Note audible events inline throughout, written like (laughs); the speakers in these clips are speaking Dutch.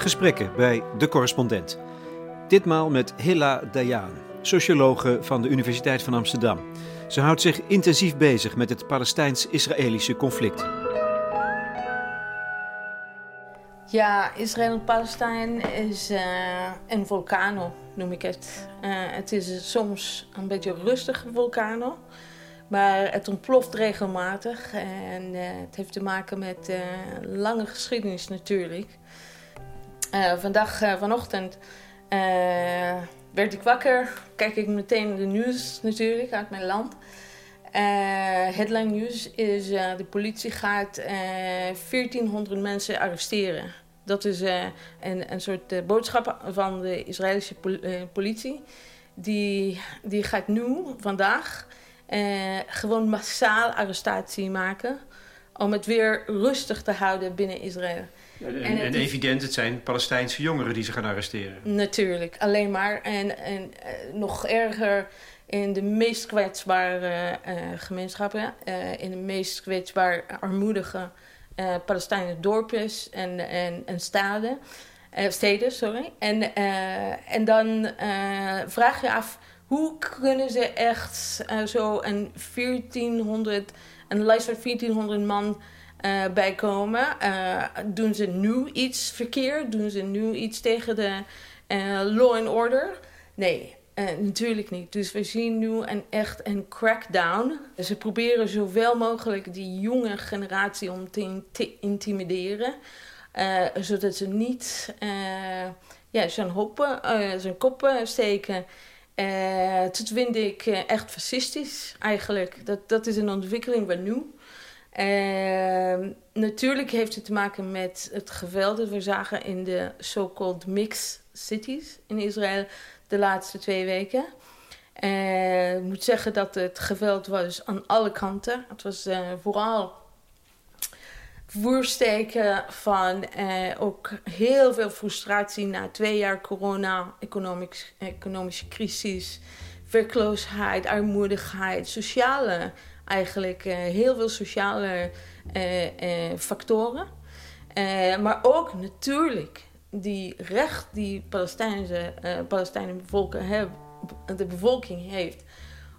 gesprekken bij De Correspondent. Ditmaal met Hilla Dayan, sociologe van de Universiteit van Amsterdam. Ze houdt zich intensief bezig met het Palestijns-Israëlische conflict. Ja, Israël en Palestijn is uh, een vulkano, noem ik het. Uh, het is soms een beetje een rustige vulkano, maar het ontploft regelmatig. En uh, het heeft te maken met lange geschiedenis natuurlijk. Vandaag, vanochtend, werd ik wakker, kijk ik meteen de nieuws natuurlijk uit mijn land. headline nieuws is de politie gaat 1400 mensen arresteren. Dat is een, een soort boodschap van de Israëlische pol politie. Die, die gaat nu, vandaag, gewoon massaal arrestatie maken. Om het weer rustig te houden binnen Israël. En, en, en evident, het zijn Palestijnse jongeren die ze gaan arresteren. Natuurlijk, alleen maar. En, en nog erger in de meest kwetsbare gemeenschappen. in de meest kwetsbare, armoedige Palestijnse dorpjes en, en, en staden, steden. Sorry. En, en dan vraag je af, hoe kunnen ze echt zo een 1400, een lijst van 1400 man bijkomen? doen ze nu iets verkeerd? Doen ze nu iets tegen de law and order? Nee, uh, natuurlijk niet. Dus we zien nu een, echt een crackdown. Ze proberen zoveel mogelijk die jonge generatie om te, intimideren. Uh, zodat ze niet uh, ja, zijn, hoppen, zijn koppen steken. dat vind ik echt fascistisch eigenlijk. Dat, dat is een ontwikkeling van nu. Natuurlijk heeft het te maken met het geweld dat we zagen in de so-called mixed cities in Israël de laatste twee weken. Uh, ik moet zeggen dat het geweld was aan alle kanten. Het was uh, vooral voersteken van uh, ook heel veel frustratie na twee jaar corona, economisch, economische crisis, werkloosheid, armoedigheid, sociale, eigenlijk heel veel sociale factoren. maar ook natuurlijk die recht die Palestijnse, Palestijnen bevolking hebben, de bevolking heeft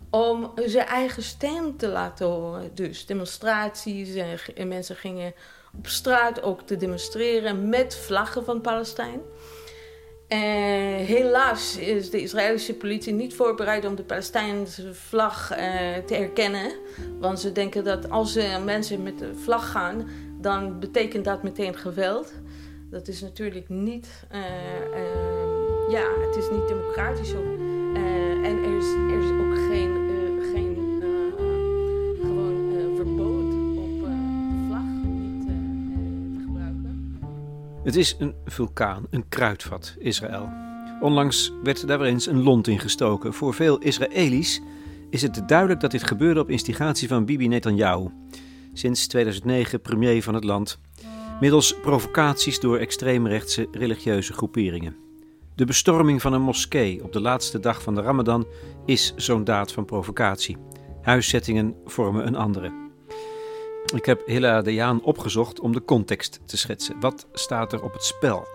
om zijn eigen stem te laten horen. Dus demonstraties en mensen gingen op straat ook te demonstreren met vlaggen van Palestijn. En helaas is de Israëlische politie niet voorbereid om de Palestijnse vlag uh, te erkennen. Want ze denken dat als mensen met de vlag gaan, dan betekent dat meteen geweld. Dat is natuurlijk niet, uh, ja, het is niet democratisch en er is, er is Het is een vulkaan, een kruidvat, Israël. Onlangs werd daar weer eens een lont in gestoken. Voor veel Israëli's is het duidelijk dat dit gebeurde op instigatie van Bibi Netanyahu. Sinds 2009 premier van het land middels provocaties door extreemrechtse religieuze groeperingen. De bestorming van een moskee op de laatste dag van de Ramadan is zo'n daad van provocatie. Huiszettingen vormen een andere. Ik heb Hilla de Jaan opgezocht om de context te schetsen. Wat staat er op het spel?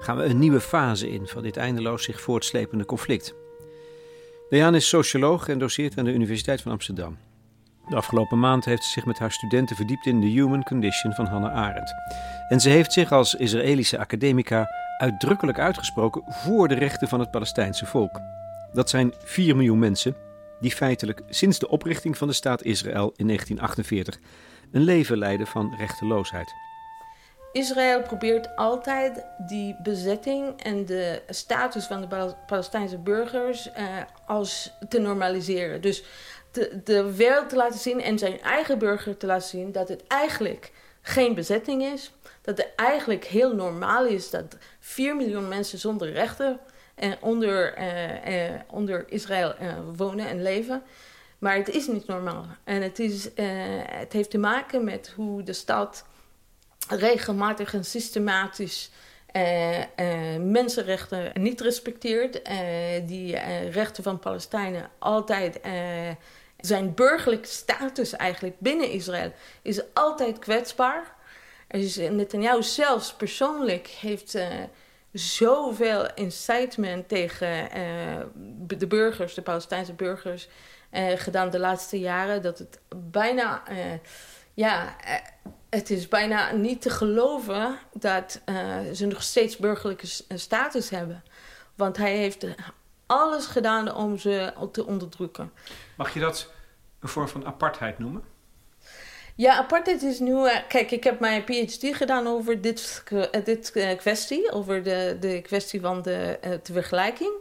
Gaan we een nieuwe fase in van dit eindeloos zich voortslepende conflict? De Jaan is socioloog en doseert aan de Universiteit van Amsterdam. De afgelopen maand heeft ze zich met haar studenten verdiept in de human condition van Hannah Arendt. En ze heeft zich als Israëlische academica uitdrukkelijk uitgesproken voor de rechten van het Palestijnse volk. Dat zijn 4 miljoen mensen die feitelijk sinds de oprichting van de staat Israël in 1948 een leven leiden van rechteloosheid. Israël probeert altijd die bezetting en de status van de Palestijnse burgers eh, als te normaliseren. Dus de, de wereld te laten zien en zijn eigen burger te laten zien dat het eigenlijk geen bezetting is. Dat het eigenlijk heel normaal is dat 4 miljoen mensen zonder rechten eh, onder, eh, eh, onder Israël eh, wonen en leven. Maar het is niet normaal. En het, is, eh, het heeft te maken met hoe de stad regelmatig en systematisch uh, uh, mensenrechten niet respecteert. Die rechten van Palestijnen altijd zijn burgerlijke status eigenlijk binnen Israël is altijd kwetsbaar. Is, Netanyahu zelfs persoonlijk heeft zoveel incitement tegen de burgers, de Palestijnse burgers, gedaan de laatste jaren, dat het bijna, ja, het is bijna niet te geloven dat ze nog steeds burgerlijke status hebben. Want hij heeft alles gedaan om ze te onderdrukken. Mag je dat een vorm van apartheid noemen? Ja, apartheid is nu. Kijk, ik heb mijn PhD gedaan over dit, dit kwestie, over de, de kwestie van de, de vergelijking.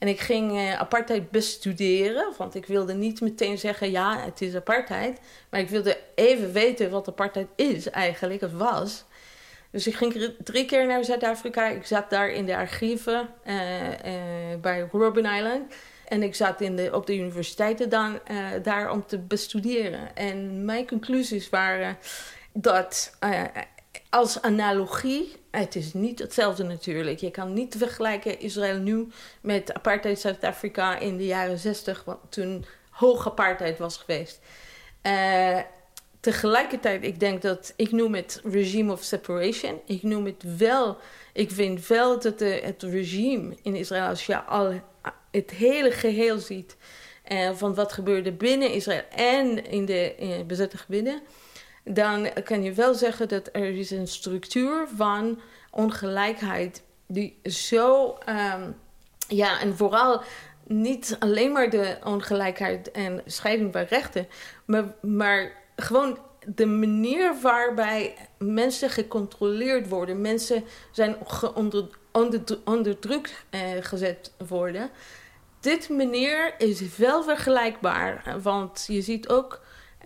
En ik ging apartheid bestuderen, want ik wilde niet meteen zeggen: ja, het is apartheid. Maar ik wilde even weten wat apartheid is eigenlijk, het was. Dus ik ging drie keer naar Zuid-Afrika. Ik zat daar in de archieven bij Robben Island. En ik zat in de, op de universiteiten dan, daar om te bestuderen. En mijn conclusies waren dat als analogie, het is niet hetzelfde natuurlijk. Je kan niet vergelijken Israël nu met apartheid Zuid-Afrika in de jaren 60, toen hoog apartheid was geweest. Uh, tegelijkertijd, ik denk dat ik noem het regime of separation. Ik noem het wel, ik vind wel dat de, het regime in Israël, als je al het hele geheel ziet uh, van wat gebeurde binnen Israël en in de bezette gebieden, dan kan je wel zeggen dat er is een structuur van ongelijkheid die zo, um, ja, en vooral niet alleen maar de ongelijkheid en scheiding bij rechten, maar, maar gewoon de manier waarbij mensen gecontroleerd worden, mensen zijn onder, onder, onder druk uh, gezet worden dit manier is wel vergelijkbaar. Want je ziet ook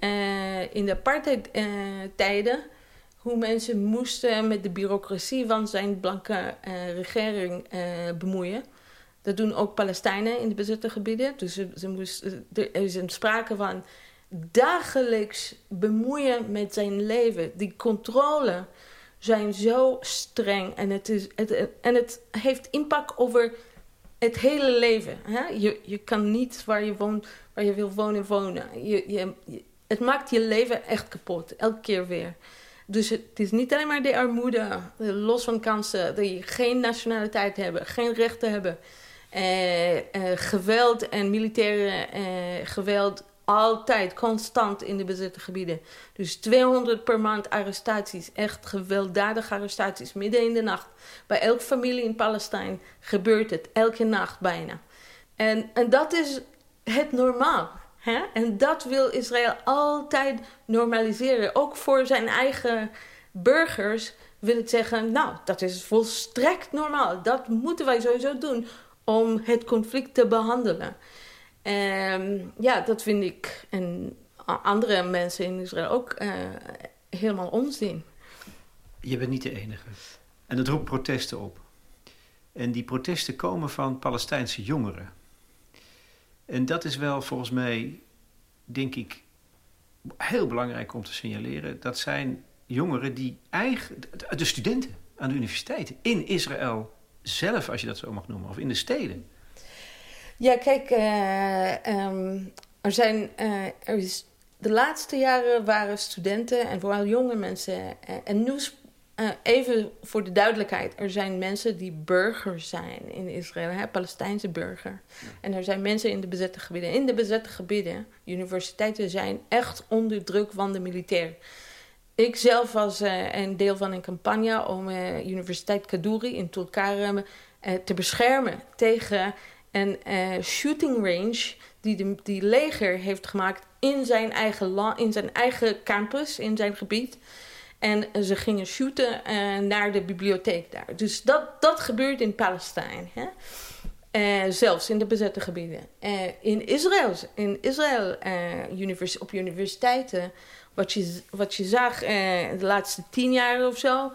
uh, in de apartheidtijden hoe mensen moesten met de bureaucratie van zijn blanke uh, regering bemoeien. Dat doen ook Palestijnen in de bezette gebieden. Dus ze, er is een sprake van dagelijks bemoeien met zijn leven. Die controle zijn zo streng en het, is, en het heeft impact over het hele leven. Hè? Je, je kan niet waar je, woont, waar je wil wonen, wonen. Je, je, het maakt je leven echt kapot, elke keer weer. Dus het is niet alleen maar de armoede, los van kansen, je geen nationaliteit hebben, geen rechten hebben. Eh, eh, geweld en militaire eh, geweld altijd, constant in de bezette gebieden. Dus 200 per maand arrestaties, echt gewelddadige arrestaties, midden in de nacht. Bij elke familie in Palestijn gebeurt het, elke nacht bijna. En, en dat is het normaal. Hè? En dat wil Israël altijd normaliseren. Ook voor zijn eigen burgers wil het zeggen, nou, dat is volstrekt normaal. Dat moeten wij sowieso doen om het conflict te behandelen. Um, ja, dat vind ik en andere mensen in Israël ook uh, helemaal onzin. Je bent niet de enige. En dat roept protesten op. En die protesten komen van Palestijnse jongeren. En dat is wel volgens mij, denk ik, heel belangrijk om te signaleren. Dat zijn jongeren die eigen, de studenten aan de universiteiten in Israël zelf, als je dat zo mag noemen, of in de steden ja, kijk, uh, um, er zijn. Is, de laatste jaren waren studenten en vooral jonge mensen. Uh, en nu, even voor de duidelijkheid: er zijn mensen die burger zijn in Israël, hè, Palestijnse burger. En er zijn mensen in de bezette gebieden. In de bezette gebieden, universiteiten zijn echt onder druk van de militair. Ik zelf was een deel van een campagne om Universiteit Kaduri in Tulkarem te beschermen tegen een uh, shooting range die de die leger heeft gemaakt in zijn, eigen in zijn eigen campus, in zijn gebied. En ze gingen shooten uh, naar de bibliotheek daar. Dus dat, dat gebeurt in Palestijn. Hè? Uh, zelfs in de bezette gebieden. in Israël, in Israël univers op universiteiten, wat je, wat je zag de laatste tien jaar of zo,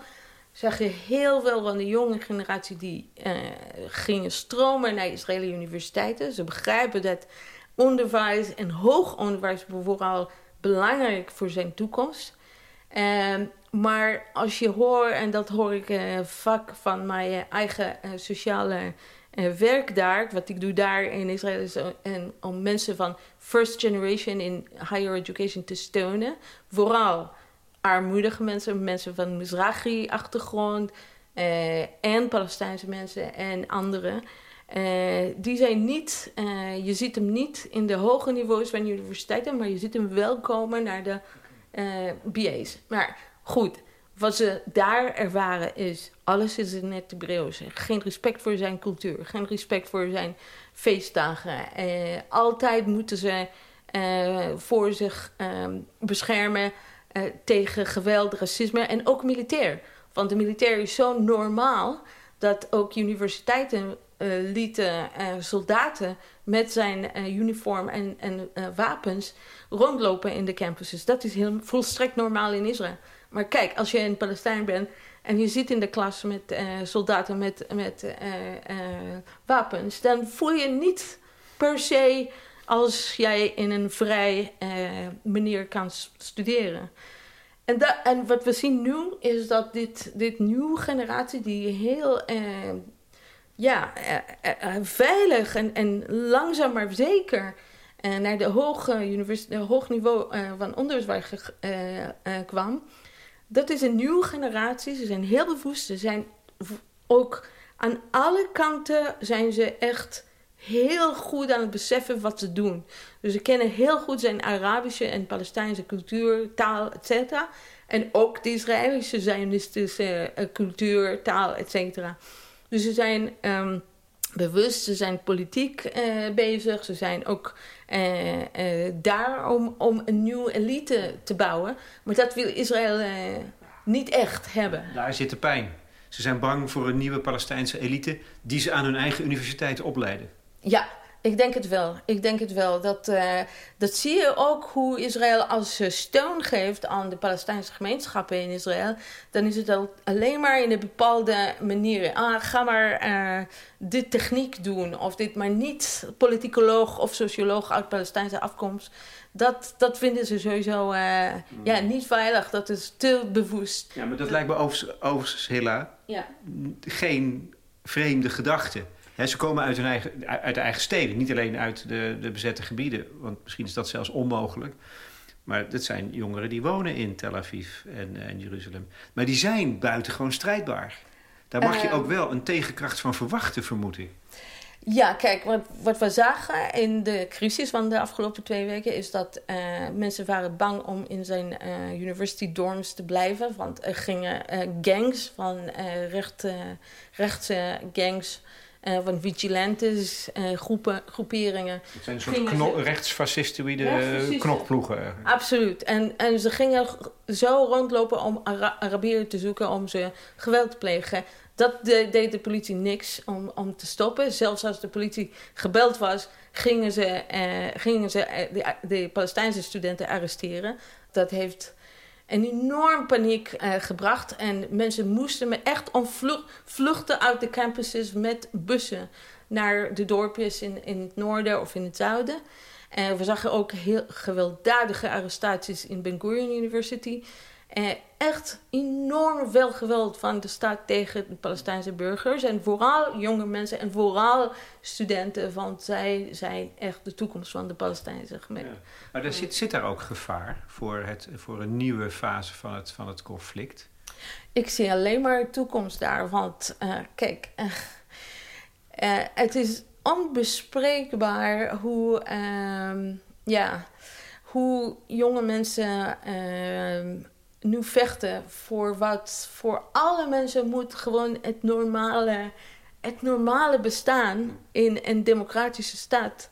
zag je heel veel van de jonge generatie die gingen stromen naar Israëlische universiteiten. Ze begrijpen dat onderwijs en hoog onderwijs vooral belangrijk voor zijn toekomst. Uh, maar als je hoort, en dat hoor ik uh, vaak van mijn eigen uh, sociale werk daar, wat ik doe daar in Israël, is en, om mensen van first generation in higher education te steunen. Vooral armoedige mensen, mensen van Mizrahi-achtergrond en Palestijnse mensen en anderen. die zijn niet, je ziet hem niet in de hoge niveaus van universiteiten, maar je ziet hem wel komen naar de BA's. Maar goed, wat ze daar ervaren is, alles is het Hebreeuws. Geen respect voor zijn cultuur, geen respect voor zijn feestdagen. Eh, altijd moeten ze eh, voor zich ehm, beschermen eh, tegen geweld, racisme en ook militair. Want de militair is zo normaal dat ook universiteiten uh, lieten soldaten met zijn uniform en, en wapens rondlopen in de campuses. Dat is heel volstrekt normaal in Israël. Maar kijk, als je een Palestijn bent en je zit in de klas met uh, soldaten met, met uh, uh, wapens, dan voel je niet per se als jij in een vrij manier kan studeren. En, dat, en wat we zien nu is dat dit, dit nieuwe generatie die heel ja, veilig en, en langzaam maar zeker naar de hoge hoog niveau van onderwijs kwam dat is een nieuwe generatie. Ze zijn heel bewust. Ze zijn ook aan alle kanten zijn ze echt heel goed aan het beseffen wat ze doen. Dus ze kennen heel goed zijn Arabische en Palestijnse cultuur, taal, etc. En ook de Israëlische Zionistische uh, cultuur, taal, etc. Dus ze zijn um, bewust, ze zijn politiek uh, bezig. Ze zijn ook uh, uh, daar om, om een nieuwe elite te bouwen. Maar dat wil Israël niet echt hebben. Daar zit de pijn. Ze zijn bang voor een nieuwe Palestijnse elite die ze aan hun eigen universiteit opleiden. Ja, ik denk het wel. Ik denk het wel. Dat, uh, dat zie je ook hoe Israël als ze steun geeft aan de Palestijnse gemeenschappen in Israël. Dan is het al alleen maar in een bepaalde manier. Ah, ga maar uh, dit techniek doen. Of dit maar niet politicoloog of socioloog uit Palestijnse afkomst. Dat, dat vinden ze sowieso uh, ja, niet veilig. Dat is te bewust. Ja, maar dat lijkt me overigens, overigens Hilla, ja. geen vreemde gedachte ze komen uit, hun eigen, uit de eigen steden, niet alleen uit de, de bezette gebieden. Want misschien is dat zelfs onmogelijk. Maar dat zijn jongeren die wonen in Tel Aviv en, eh, en Jeruzalem. Maar die zijn buitengewoon strijdbaar. Daar mag je eh. ook wel een tegenkracht van verwachten, vermoed ik. Ja, kijk, wat, wat we zagen in de crisis van de afgelopen twee weken is dat uh, mensen waren bang om in zijn uh, university dorms te blijven. Want er gingen uh, gangs van recht, rechtse gangs uh, van vigilantes, uh, groepen, groeperingen. Het zijn een soort kno- ze... rechtsfascistoïde knokploegen. Absoluut. En, en ze gingen zo rondlopen om Ara Arabieren te zoeken om ze geweld te plegen. Dat de, deed de politie niks om, om te stoppen. Zelfs als de politie gebeld was, gingen ze, uh, gingen ze de, de Palestijnse studenten arresteren. Dat heeft een enorm paniek uh, gebracht. En mensen moesten me echt vluchten uit de campuses met bussen naar de dorpjes in, in het noorden of in het zuiden. En we zagen ook heel gewelddadige arrestaties in Ben Gurion University. Eh, echt enorm veel geweld van de staat tegen de Palestijnse burgers. En vooral jonge mensen en vooral studenten, want zij zijn echt de toekomst van de Palestijnse gemeente. Maar er zit, zit daar ook gevaar voor, het, voor een nieuwe fase van het, van het conflict? Ik zie alleen maar toekomst daar, want uh, kijk, uh, uh, het is onbespreekbaar hoe, ehm, ja, hoe jonge mensen ehm, nu vechten voor wat voor alle mensen moet gewoon het normale, het normale bestaan in een democratische staat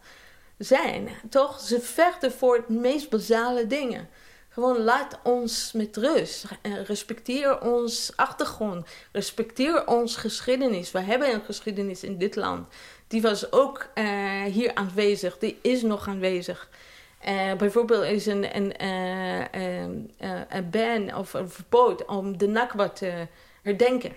zijn. Toch? Ze vechten voor het meest basale dingen. Gewoon laat ons met rust. Respecteer ons achtergrond. Respecteer ons geschiedenis. We hebben een geschiedenis in dit land. Die was ook uh, hier aanwezig. Die is nog aanwezig. Uh, bijvoorbeeld is een, een, uh, uh, een ban of een verbod om de Nakba te herdenken.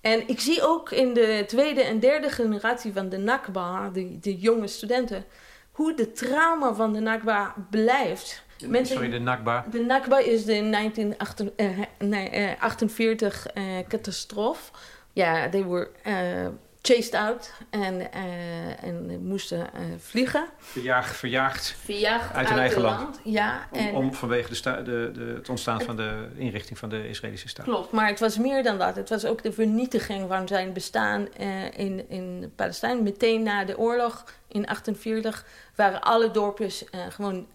En ik zie ook in de tweede en derde generatie van de Nakba, de, de jonge studenten, hoe de trauma van de Nakba blijft. Mensen, Sorry, de Nakba? De Nakba is de 1948 catastrofe. Ja, they were chased out en, uh, en moesten uh, vliegen. Verjaagd, verjaagd, verjaagd uit hun eigen land. land. Ja, om, om, vanwege de, de, de, het ontstaan van de inrichting van de Israëlische staat. Klopt, maar het was meer dan dat. Het was ook de vernietiging van zijn bestaan uh, in, in Palestijn. Meteen na de oorlog in 1948 waren alle dorpjes gewoon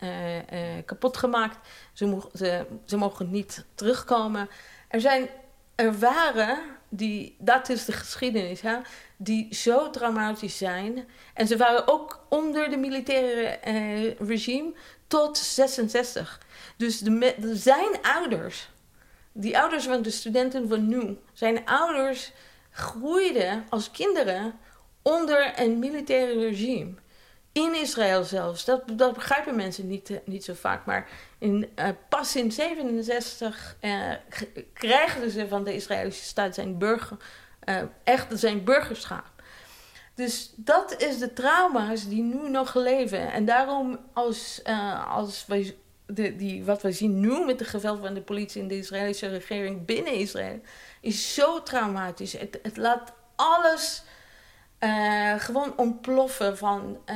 kapot gemaakt. Ze, mo ze, ze mogen niet terugkomen. Er, zijn, er waren, die, dat is de geschiedenis, hè, die zo traumatisch zijn. En ze waren ook onder de militaire eh, regime tot 66. Dus de, zijn ouders, die ouders van de studenten van nu, zijn ouders groeiden als kinderen onder een militaire regime. In Israël zelfs. Dat, dat begrijpen mensen niet, eh, niet zo vaak. Maar in, uh, pas in 67 uh, krijgen ze van de Israëlische staat zijn, burger, uh, echt zijn burgerschap. Dus dat is de trauma's die nu nog leven. En daarom, als, als wij, de, die, wat we zien nu met de geweld van de politie en de Israëlische regering binnen Israël, is zo traumatisch. Het, het laat alles uh, gewoon ontploffen van uh,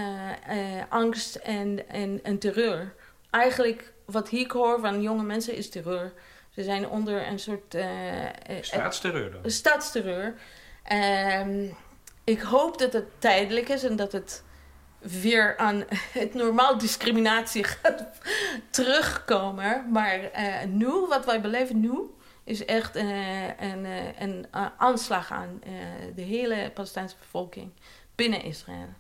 uh, angst en, en, en terreur. Eigenlijk wat ik hoor van jonge mensen is terreur. Ze zijn onder een soort... staatsterreur dan? Staatsterreur. Ehm, ik hoop dat het tijdelijk is en dat het weer aan (laughs) het normaal discriminatie (laughs) gaat terugkomen. Maar nu, wat wij beleven nu, is echt een, een, een, aanslag aan de hele Palestijnse bevolking binnen Israël.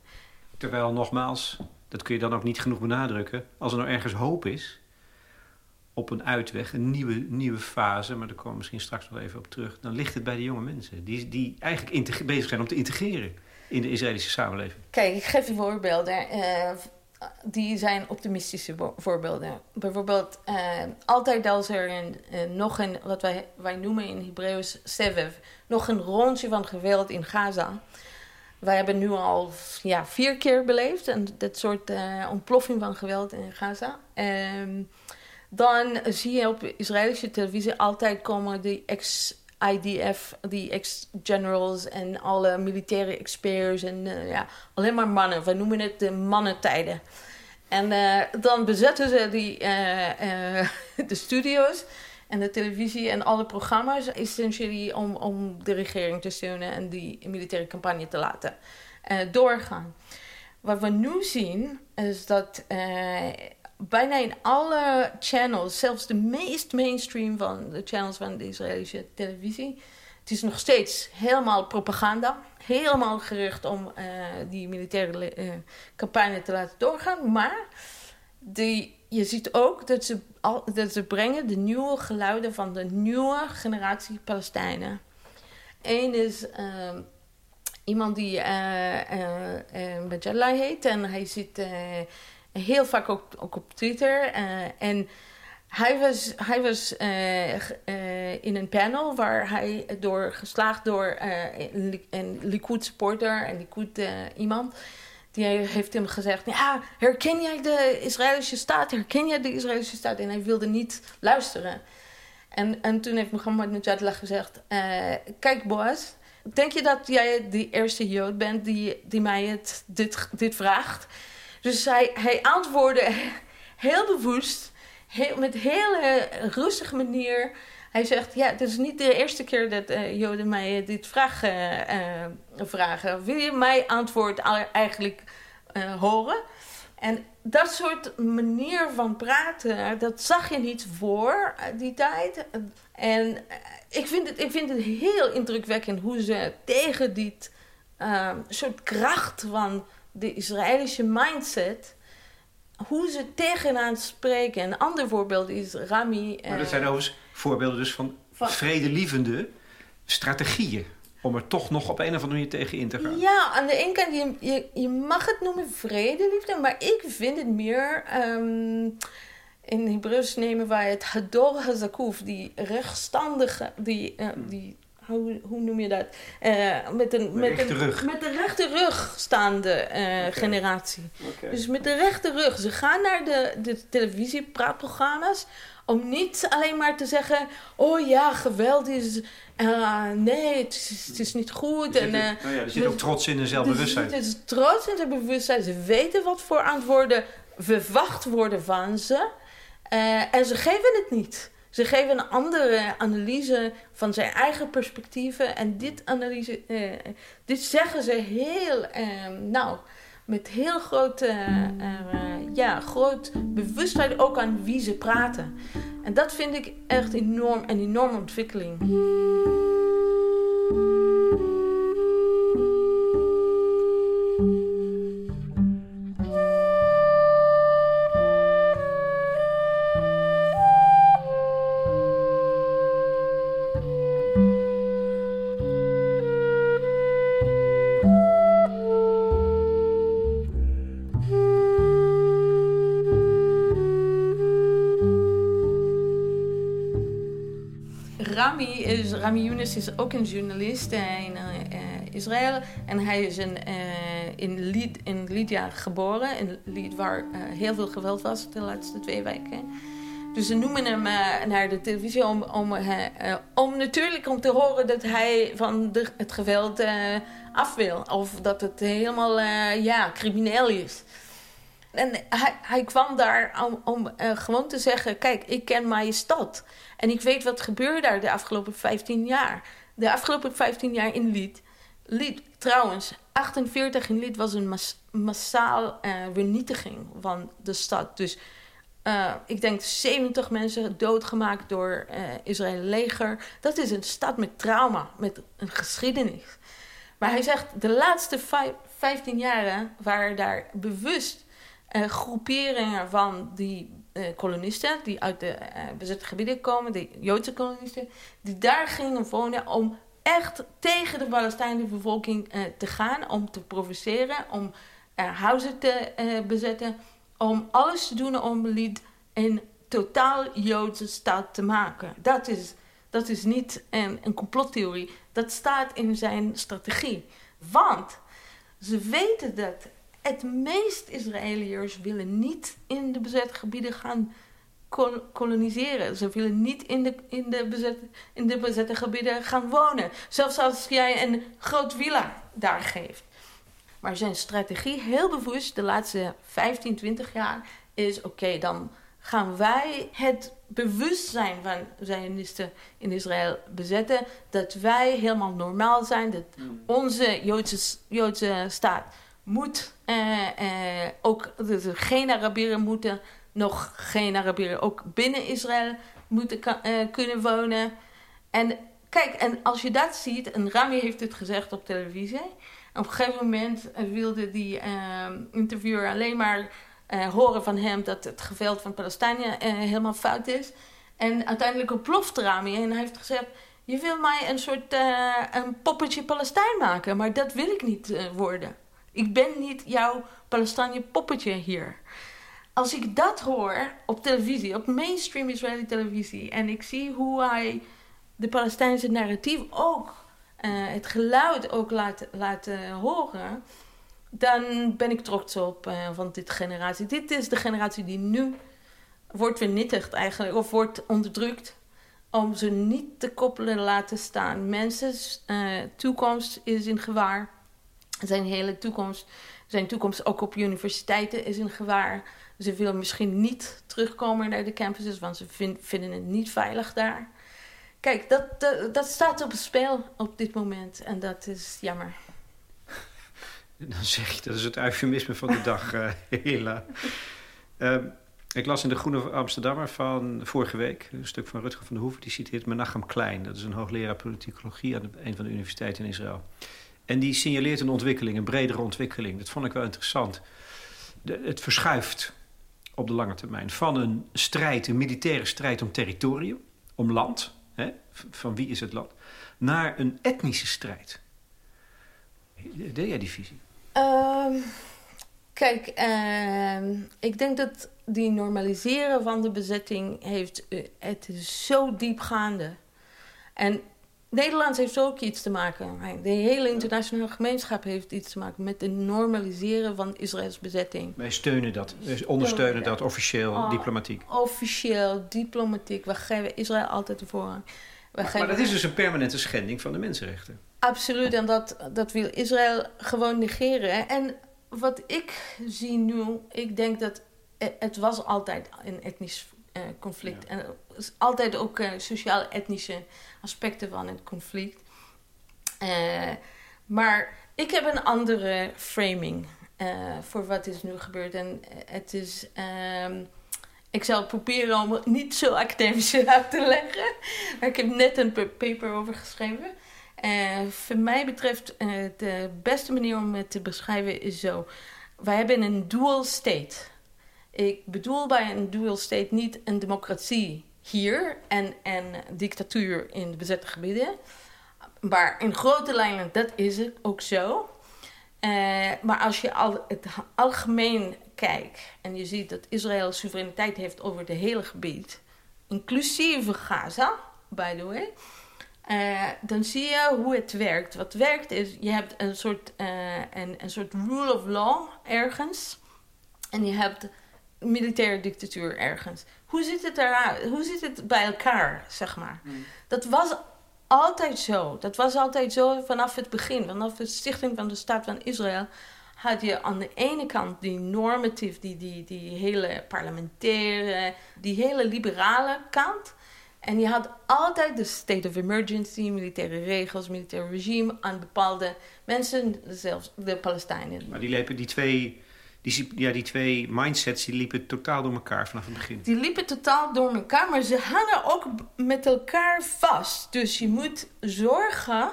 Terwijl nogmaals, dat kun je dan ook niet genoeg benadrukken, als er nou ergens hoop is op een uitweg, een nieuwe, nieuwe fase, maar daar komen we misschien straks nog even op terug, dan ligt het bij de jonge mensen die, die eigenlijk bezig zijn om te integreren in de Israëlische samenleving. Kijk, ik geef je voorbeelden. Uh, die zijn optimistische voorbeelden. Bijvoorbeeld, uh, altijd als er uh, nog een, wat wij, wij noemen in Hebreeuws sevev, nog een rondje van geweld in Gaza. Wij hebben nu al ja, vier keer beleefd, en dit soort uh, ontploffing van geweld in Gaza. Um, dan zie je op Israëlische televisie altijd komen die ex IDF, die ex-generals en alle militaire experts en uh, ja, alleen maar mannen. We noemen het de mannentijden. En uh, dan bezetten ze die, uh, (laughs) de studio's en de televisie en alle programma's essentially om, om de regering te steunen en die militaire campagne te laten doorgaan. Wat we nu zien is dat bijna in alle channels, zelfs de meest mainstream van de channels van de Israëlische televisie, het is nog steeds helemaal propaganda. Helemaal gericht om uh, die militaire uh, campagne te laten doorgaan. Maar die, je ziet ook dat ze, dat ze brengen de nieuwe geluiden van de nieuwe generatie Palestijnen. Eén is uh, iemand die uh, heet en hij zit heel vaak ook, op Twitter. Uh, en hij was, hij was uh, uh, in een panel waar hij door, geslaagd door een Likud supporter, een Likud iemand. Die heeft hem gezegd, ja, herken jij de Israëlische staat? Herken jij de Israëlische staat? En hij wilde niet luisteren. En, en toen heeft Mohammed Najatullah gezegd, kijk Boas, denk je dat jij de eerste Jood bent die, die mij het, dit, dit vraagt? Dus hij, hij antwoordde (laughs) heel bewust, heel, met hele rustige manier. Hij zegt, ja, het is niet de eerste keer dat uh, Joden mij dit vraag, uh, vragen. Wil je mij antwoord eigenlijk horen? En dat soort manier van praten, dat zag je niet voor die tijd. En ik vind het, ik vind het heel indrukwekkend hoe ze tegen dit soort kracht van de Israëlische mindset, hoe ze tegenaan spreken. Een ander voorbeeld is Rami. Maar dat zijn overigens voorbeelden dus van, van vredelievende strategieën. Om er toch nog op een of andere manier tegen in te gaan. Ja, aan de ene kant, je, je, je mag het noemen vredeliefde, maar ik vind het meer. Um, in Hebreeuws nemen wij het Hador Hazakuf, die rechtstandige, die, uh, die hoe, hoe noem je dat? Uh, met, een, met, een, met de rechte rug staande uh, okay. generatie. Okay. Dus met de rechte rug. Ze gaan naar de, de televisiepraatprogramma's Om niet alleen maar te zeggen: oh ja, geweld is. Uh, nee, het is, het is, niet goed. Er zit, en, uh, oh ja, er zit ook trots in en zelfbewustzijn. Er zit trots in zelfbewustzijn. Ze weten wat voor antwoorden verwacht worden van ze. Uh, en ze geven het niet. Ze geven een andere analyse van zijn eigen perspectieven. En dit, analyse, uh, dit zeggen ze heel, uh, nou, met heel grote, uh, ja, groot bewustzijn ook aan wie ze praten. En dat vind ik echt enorm, een enorme ontwikkeling. Rami Younes is ook een journalist eh, in uh, Israël. En hij is in, in, Lid, in Lydia geboren. In Lid waar heel veel geweld was de laatste twee weken. Dus ze noemen hem naar de televisie om, om, om natuurlijk om te horen dat hij van de, het geweld af wil. Of dat het helemaal ja, crimineel is. En hij, hij kwam daar om, om gewoon te zeggen: Kijk, ik ken mijn stad. En ik weet wat gebeurde daar de afgelopen 15 jaar. De afgelopen 15 jaar in Lied. Lied, trouwens, 48 in Lied was een massaal uh, vernietiging van de stad. Dus uh, ik denk 70 mensen doodgemaakt door uh, Israël leger. Dat is een stad met trauma, met een geschiedenis. Maar hij zegt, de laatste 15 jaren waren daar bewust groeperingen van die uh, kolonisten die uit de uh, bezette gebieden komen, de Joodse kolonisten, die daar gingen wonen om echt tegen de Palestijnse bevolking te gaan, om te provoceren, om huizen te bezetten, om alles te doen om Lied een totaal Joodse staat te maken. Dat is, dat is niet een complottheorie, dat staat in zijn strategie. Want ze weten dat het meest Israëliërs willen niet in de bezette gebieden gaan koloniseren. Ze willen niet in de, in, de bezette, in de bezette gebieden gaan wonen. Zelfs als jij een groot villa daar geeft. Maar zijn strategie, heel bewust de laatste 15, 20 jaar, is: oké, dan gaan wij het bewustzijn van Zionisten in Israël bezetten. Dat wij helemaal normaal zijn, dat hmm. onze Joodse, Joodse staat moet uh, ook dus geen Arabieren moeten nog geen Arabieren ook binnen Israël moeten uh, kunnen wonen. En kijk, en als je dat ziet, en Rami heeft het gezegd op televisie. Op een gegeven moment wilde die interviewer alleen maar horen van hem dat het geweld van Palestijnen helemaal fout is. En uiteindelijk ontploft Rami en hij heeft gezegd: Je wil mij een soort een poppetje Palestijn maken, maar dat wil ik niet worden. Ik ben niet jouw Palestinië poppetje hier. Als ik dat hoor op televisie, op mainstream Israëli televisie, en ik zie hoe hij de Palestijnse narratief ook, uh, het geluid ook laat, laat uh, horen, dan ben ik trots op uh, van dit generatie. Dit is de generatie die nu wordt vernietigd eigenlijk, of wordt onderdrukt om ze niet te koppelen laten staan. Mensen, toekomst is in gevaar. Zijn hele toekomst, zijn toekomst ook op universiteiten is in gevaar. Ze willen misschien niet terugkomen naar de campuses, want ze vinden het niet veilig daar. Kijk, dat, dat, staat op het spel op dit moment en dat is jammer. (laughs) Dan zeg je, dat is het eufemisme van de dag, uh, (laughs) Hela. Uh, ik las in de Groene Amsterdammer van vorige week een stuk van Rutger van der Hoeven. Die citeert Menachem Klein. Dat is een hoogleraar politicologie aan een van de universiteiten in Israël. En die signaleert een ontwikkeling, een bredere ontwikkeling. Dat vond ik wel interessant. Het verschuift op de lange termijn van een strijd, een militaire strijd om territorium, om land. Hè, van wie is het land? Naar een etnische strijd. Deel jij die visie? Ehm, kijk, ehm, ik denk dat die normaliseren van de bezetting heeft... Uh, het is zo diepgaande. En Nederland heeft ook iets te maken. De hele internationale gemeenschap heeft iets te maken met het normaliseren van Israëls bezetting. Wij steunen dat. Wij ondersteunen dat officieel, oh, diplomatiek. Officieel, diplomatiek. We geven Israël altijd de voorrang. Maar, maar, dat is dus een permanente schending van de mensenrechten. Absoluut, en dat, dat wil Israël gewoon negeren. En wat ik zie nu, ik denk dat het was altijd een etnisch uh, conflict. Ja. En altijd ook uh, sociaal-etnische aspecten van het conflict. Uh, maar ik heb een andere framing voor wat is nu gebeurd. En het is. Um, ik zal proberen om het niet zo academisch uit te (laughs) leggen. Maar ik heb net een paper over geschreven. Voor mij betreft, de beste manier om het te beschrijven is zo. Wij hebben een dual state. Ik bedoel bij een dual state niet een democratie hier en een dictatuur in de bezette gebieden. Maar in grote lijnen, dat is het ook zo. Uh, maar als je al het algemeen kijkt en je ziet dat Israël soevereiniteit heeft over het hele gebied, inclusief Gaza, by the way, uh, dan zie je hoe het werkt. Wat werkt is, je hebt een soort, uh, een, een soort rule of law ergens en je hebt militaire dictatuur ergens. Hoe ziet het eruit? Hoe zit het bij elkaar, zeg maar? Hmm. Dat was altijd zo. Dat was altijd zo vanaf het begin. Vanaf de stichting van de staat van Israël had je aan de ene kant die normatief, die, die, die hele parlementaire, die hele liberale kant. En je had altijd de state of emergency, militaire regels, militaire regime aan bepaalde mensen, zelfs de Palestijnen. Maar die lepen die twee die, ja, die twee mindsets die liepen totaal door elkaar vanaf het begin. Die liepen totaal door elkaar, maar ze hangen ook met elkaar vast. Dus je moet zorgen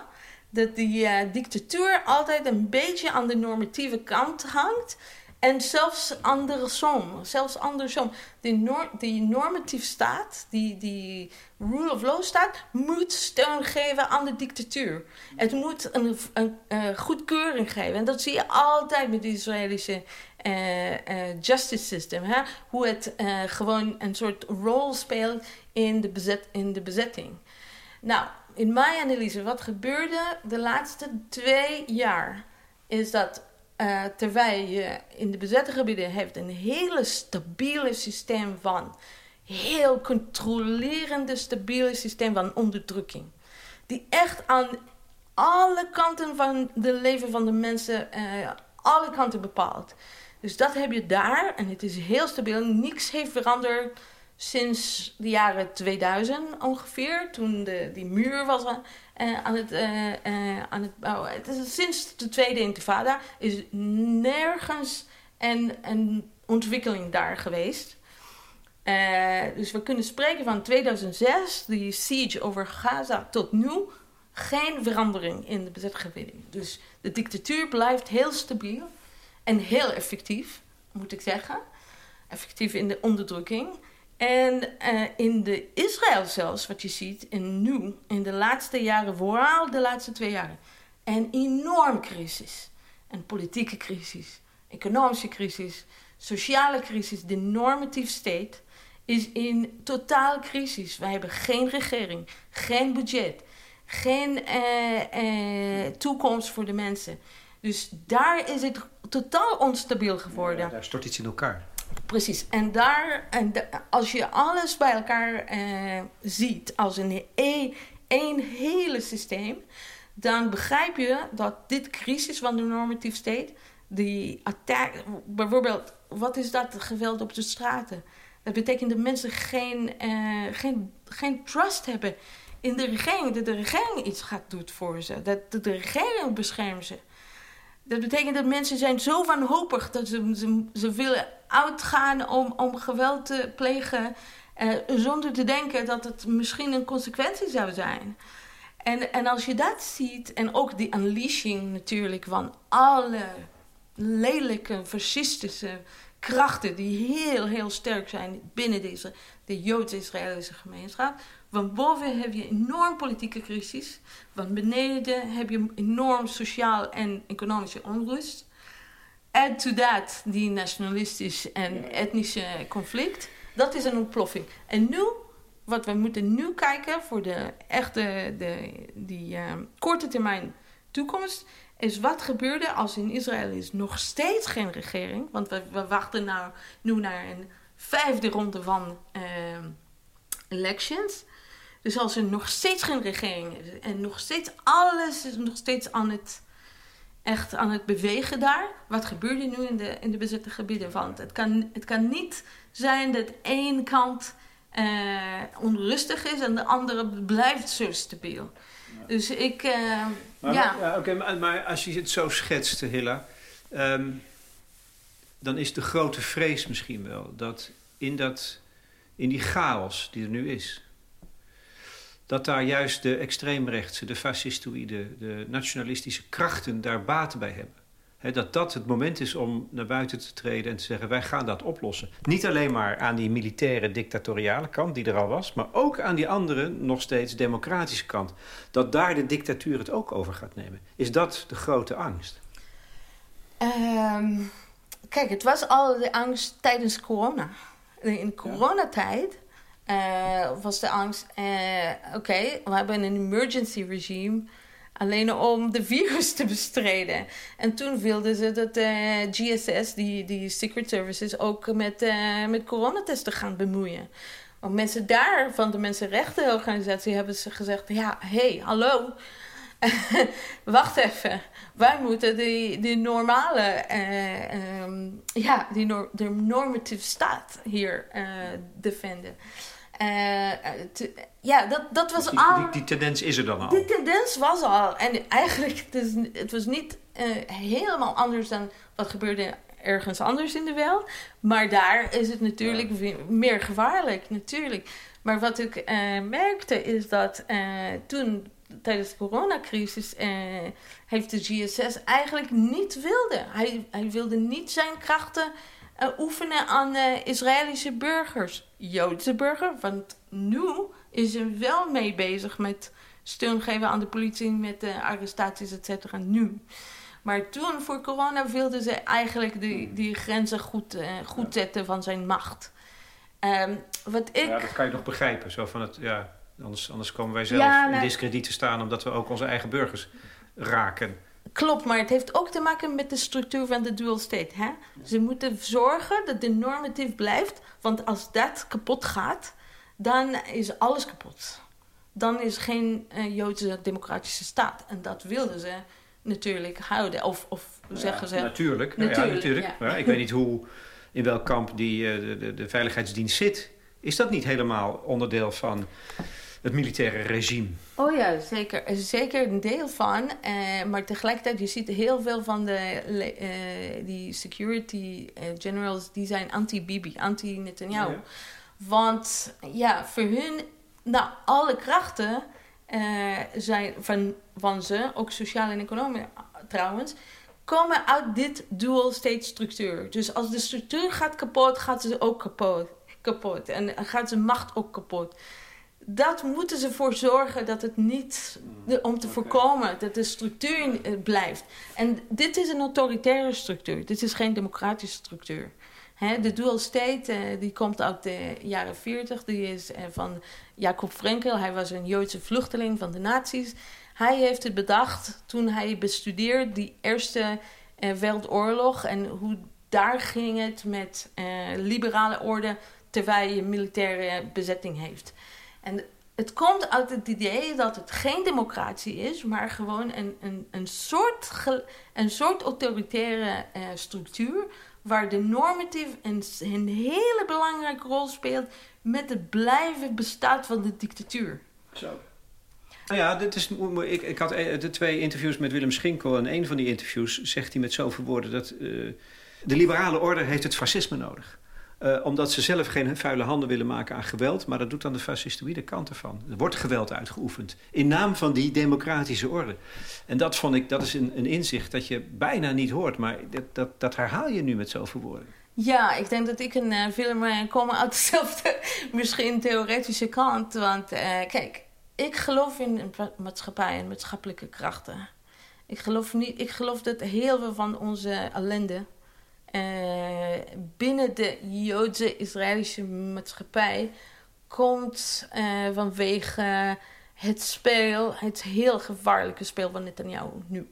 dat die uh, dictatuur altijd een beetje aan de normatieve kant hangt. En zelfs andersom, zelfs andersom. Die, die normatief staat, die, die rule of law staat, moet steun geven aan de dictatuur. Het moet een, een, een goedkeuring geven. En dat zie je altijd met de Israëlische uh, uh, justice system. Hè? Hoe het uh, gewoon een soort rol speelt in de, bezet, in de bezetting. Nou, in mijn analyse, wat gebeurde de laatste twee jaar, is dat terwijl je in de bezette gebieden een hele stabiele systeem van heel controlerende, stabiele systeem van onderdrukking. Die echt aan alle kanten van het leven van de mensen, alle kanten bepaalt. Dus dat heb je daar en het is heel stabiel. Niks heeft veranderd sinds de jaren 2000 ongeveer. Toen de, die muur was uh, aan, het, uh, uh, aan het bouwen. Het is, sinds de tweede intifada is nergens een, een ontwikkeling daar geweest. dus we kunnen spreken van 2006, die siege over Gaza, tot nu geen verandering in de bezet gebieden. Dus de dictatuur blijft heel stabiel. En heel effectief, moet ik zeggen. Effectief in de onderdrukking. En uh, in de Israël zelfs, wat je ziet, in nu, in de laatste jaren, vooral de laatste twee jaren, een enorm crisis. Een politieke crisis, economische crisis, sociale crisis. De normatieve state is in totaal crisis. Wij hebben geen regering, geen budget, geen uh, uh, toekomst voor de mensen. Dus daar is het totaal onstabiel geworden. Ja, daar stort iets in elkaar. Precies. En daar, en als je alles bij elkaar eh, ziet als een e, één hele systeem, dan begrijp je dat dit crisis van de normatief state, die attack, bijvoorbeeld, wat is dat geweld op de straten? Dat betekent dat mensen geen, uh, geen, geen trust hebben in de regering, dat de regering iets gaat doen voor ze, dat de regering beschermt ze. Dat betekent dat mensen zijn zo wanhopig dat ze, ze, ze willen uitgaan om, om geweld te plegen. Eh, zonder te denken dat het misschien een consequentie zou zijn. En, en als je dat ziet, en ook die unleashing natuurlijk van alle lelijke fascistische krachten die heel, heel sterk zijn binnen deze, de Joods-Israëlische gemeenschap. Van boven heb je enorm politieke crisis. Van beneden heb je enorm sociaal en economische onrust. Add to that die nationalistisch en etnische conflict. Dat is een ontploffing. En nu wat we moeten nu kijken voor de echte, de, die uh, korte termijn toekomst, is wat gebeurde als in Israël is nog steeds geen regering. Want we, we wachten nou, nu naar een vijfde ronde van uh, elections. Dus als er nog steeds geen regering is en nog steeds alles is nog steeds aan het, echt aan het bewegen daar. Wat gebeurt er nu in de, in de bezette gebieden? Want het kan, het kan niet zijn dat één kant uh, onrustig is en de andere blijft zo stabiel. Dus ik, uh, maar, ja. ja Oké, maar, maar, als je het zo schetst, Hilla, um, dan is de grote vrees misschien wel dat in, dat in die chaos die er nu is, dat daar juist de extreemrechtse, de fascistoïde, de nationalistische krachten daar baten bij hebben. He, dat dat het moment is om naar buiten te treden en te zeggen: wij gaan dat oplossen. Niet alleen maar aan die militaire dictatoriale kant die er al was, maar ook aan die andere, nog steeds democratische kant. Dat daar de dictatuur het ook over gaat nemen. Is dat de grote angst? Um, kijk, het was al de angst tijdens corona. In coronatijd uh, was de angst: uh, oké, we hebben een emergency regime alleen om de virus te bestrijden. En toen wilden ze dat uh, GSS, die, die Secret Services, ook met, met coronatesten gaan bemoeien. Want mensen daar, van de Mensenrechtenorganisatie, hebben ze gezegd: ja, hey, hallo. (laughs) Wacht even. Wij moeten die, die normale, um, ja, die de normatieve staat hier defenden. Uh, te, ja, dat, dat was die, al. Die, die, tendens is er dan al. Die tendens was al. En eigenlijk, het, is, het was niet uh, helemaal anders dan wat gebeurde ergens anders in de wereld. Maar daar is het natuurlijk ja. meer gevaarlijk, natuurlijk. Maar wat ik uh, merkte is dat toen tijdens de coronacrisis heeft de GSS eigenlijk niet wilde. Hij, hij wilde niet zijn krachten uh, oefenen aan uh, Israëlische burgers, Joodse burgers. Want nu is hij wel mee bezig met steun geven aan de politie met uh, arrestaties, et cetera. Nu. Maar toen, voor corona, wilden ze eigenlijk die, die grenzen goed, goed zetten van zijn macht. Um, wat ik... Ja, dat kan je nog begrijpen. Zo van het, ja, anders, anders komen wij zelf ja, in discrediet te staan omdat we ook onze eigen burgers raken. Klopt, maar het heeft ook te maken met de structuur van de dual state. Hè? Ze moeten zorgen dat de normatief blijft, want als dat kapot gaat, dan is alles kapot. Dan is geen uh, Joodse democratische staat. En dat wilden ze natuurlijk houden. Of, of zeggen ze. Natuurlijk, natuurlijk. Ja, natuurlijk. Ja. ik weet niet hoe, in welk kamp die, uh, de, de veiligheidsdienst zit. Is dat niet helemaal onderdeel van het militaire regime. Oh ja, zeker. Er is zeker een deel van. Uh, maar tegelijkertijd, je ziet heel veel van de, uh, die security uh, generals, die zijn anti-Bibi, anti-Netanyahu. Ja. Want ja, voor hun, nou, alle krachten zijn van, van ze, ook sociaal en economisch trouwens, komen uit dit dual state structuur. Dus als de structuur gaat kapot, gaat ze ook kapot. kapot. En gaat zijn macht ook kapot dat moeten ze voor zorgen dat het niet, om te voorkomen dat de structuur blijft. En dit is een autoritaire structuur, dit is geen democratische structuur. He, de dual state uh, die komt uit de jaren 40, die is uh, van Jacob Frenkel. Hij was een Joodse vluchteling van de nazi's. Hij heeft het bedacht toen hij bestudeerde die Eerste uh, Wereldoorlog en hoe daar ging het met liberale orde terwijl je militaire bezetting heeft. En het komt uit het idee dat het geen democratie is, maar gewoon een, een, een, soort, een soort autoritaire uh, structuur. Waar de normatief een, hele belangrijke rol speelt met het blijven bestaan van de dictatuur. Zo. Nou ja, dit is, ik, ik had eh, de twee interviews met Willem Schinkel. En een van die interviews zegt hij met zoveel woorden dat uh, de liberale orde heeft het fascisme nodig. Uh, omdat ze zelf geen vuile handen willen maken aan geweld. Maar dat doet dan de fascistoïde kant ervan. Er wordt geweld uitgeoefend. In naam van die democratische orde. En dat vond ik, dat is een, een inzicht dat je bijna niet hoort. Maar dat, dat, dat herhaal je nu met zoveel woorden. Ja, ik denk dat ik en uh, Willem uh, komen uit dezelfde, (laughs) misschien theoretische kant. Want kijk, ik geloof in maatschappij en maatschappelijke krachten. Ik geloof, niet, ik geloof dat heel veel van onze ellende binnen de Joodse Israëlische maatschappij komt uh, vanwege het speel, het heel gevaarlijke speel van Netanyahu nu.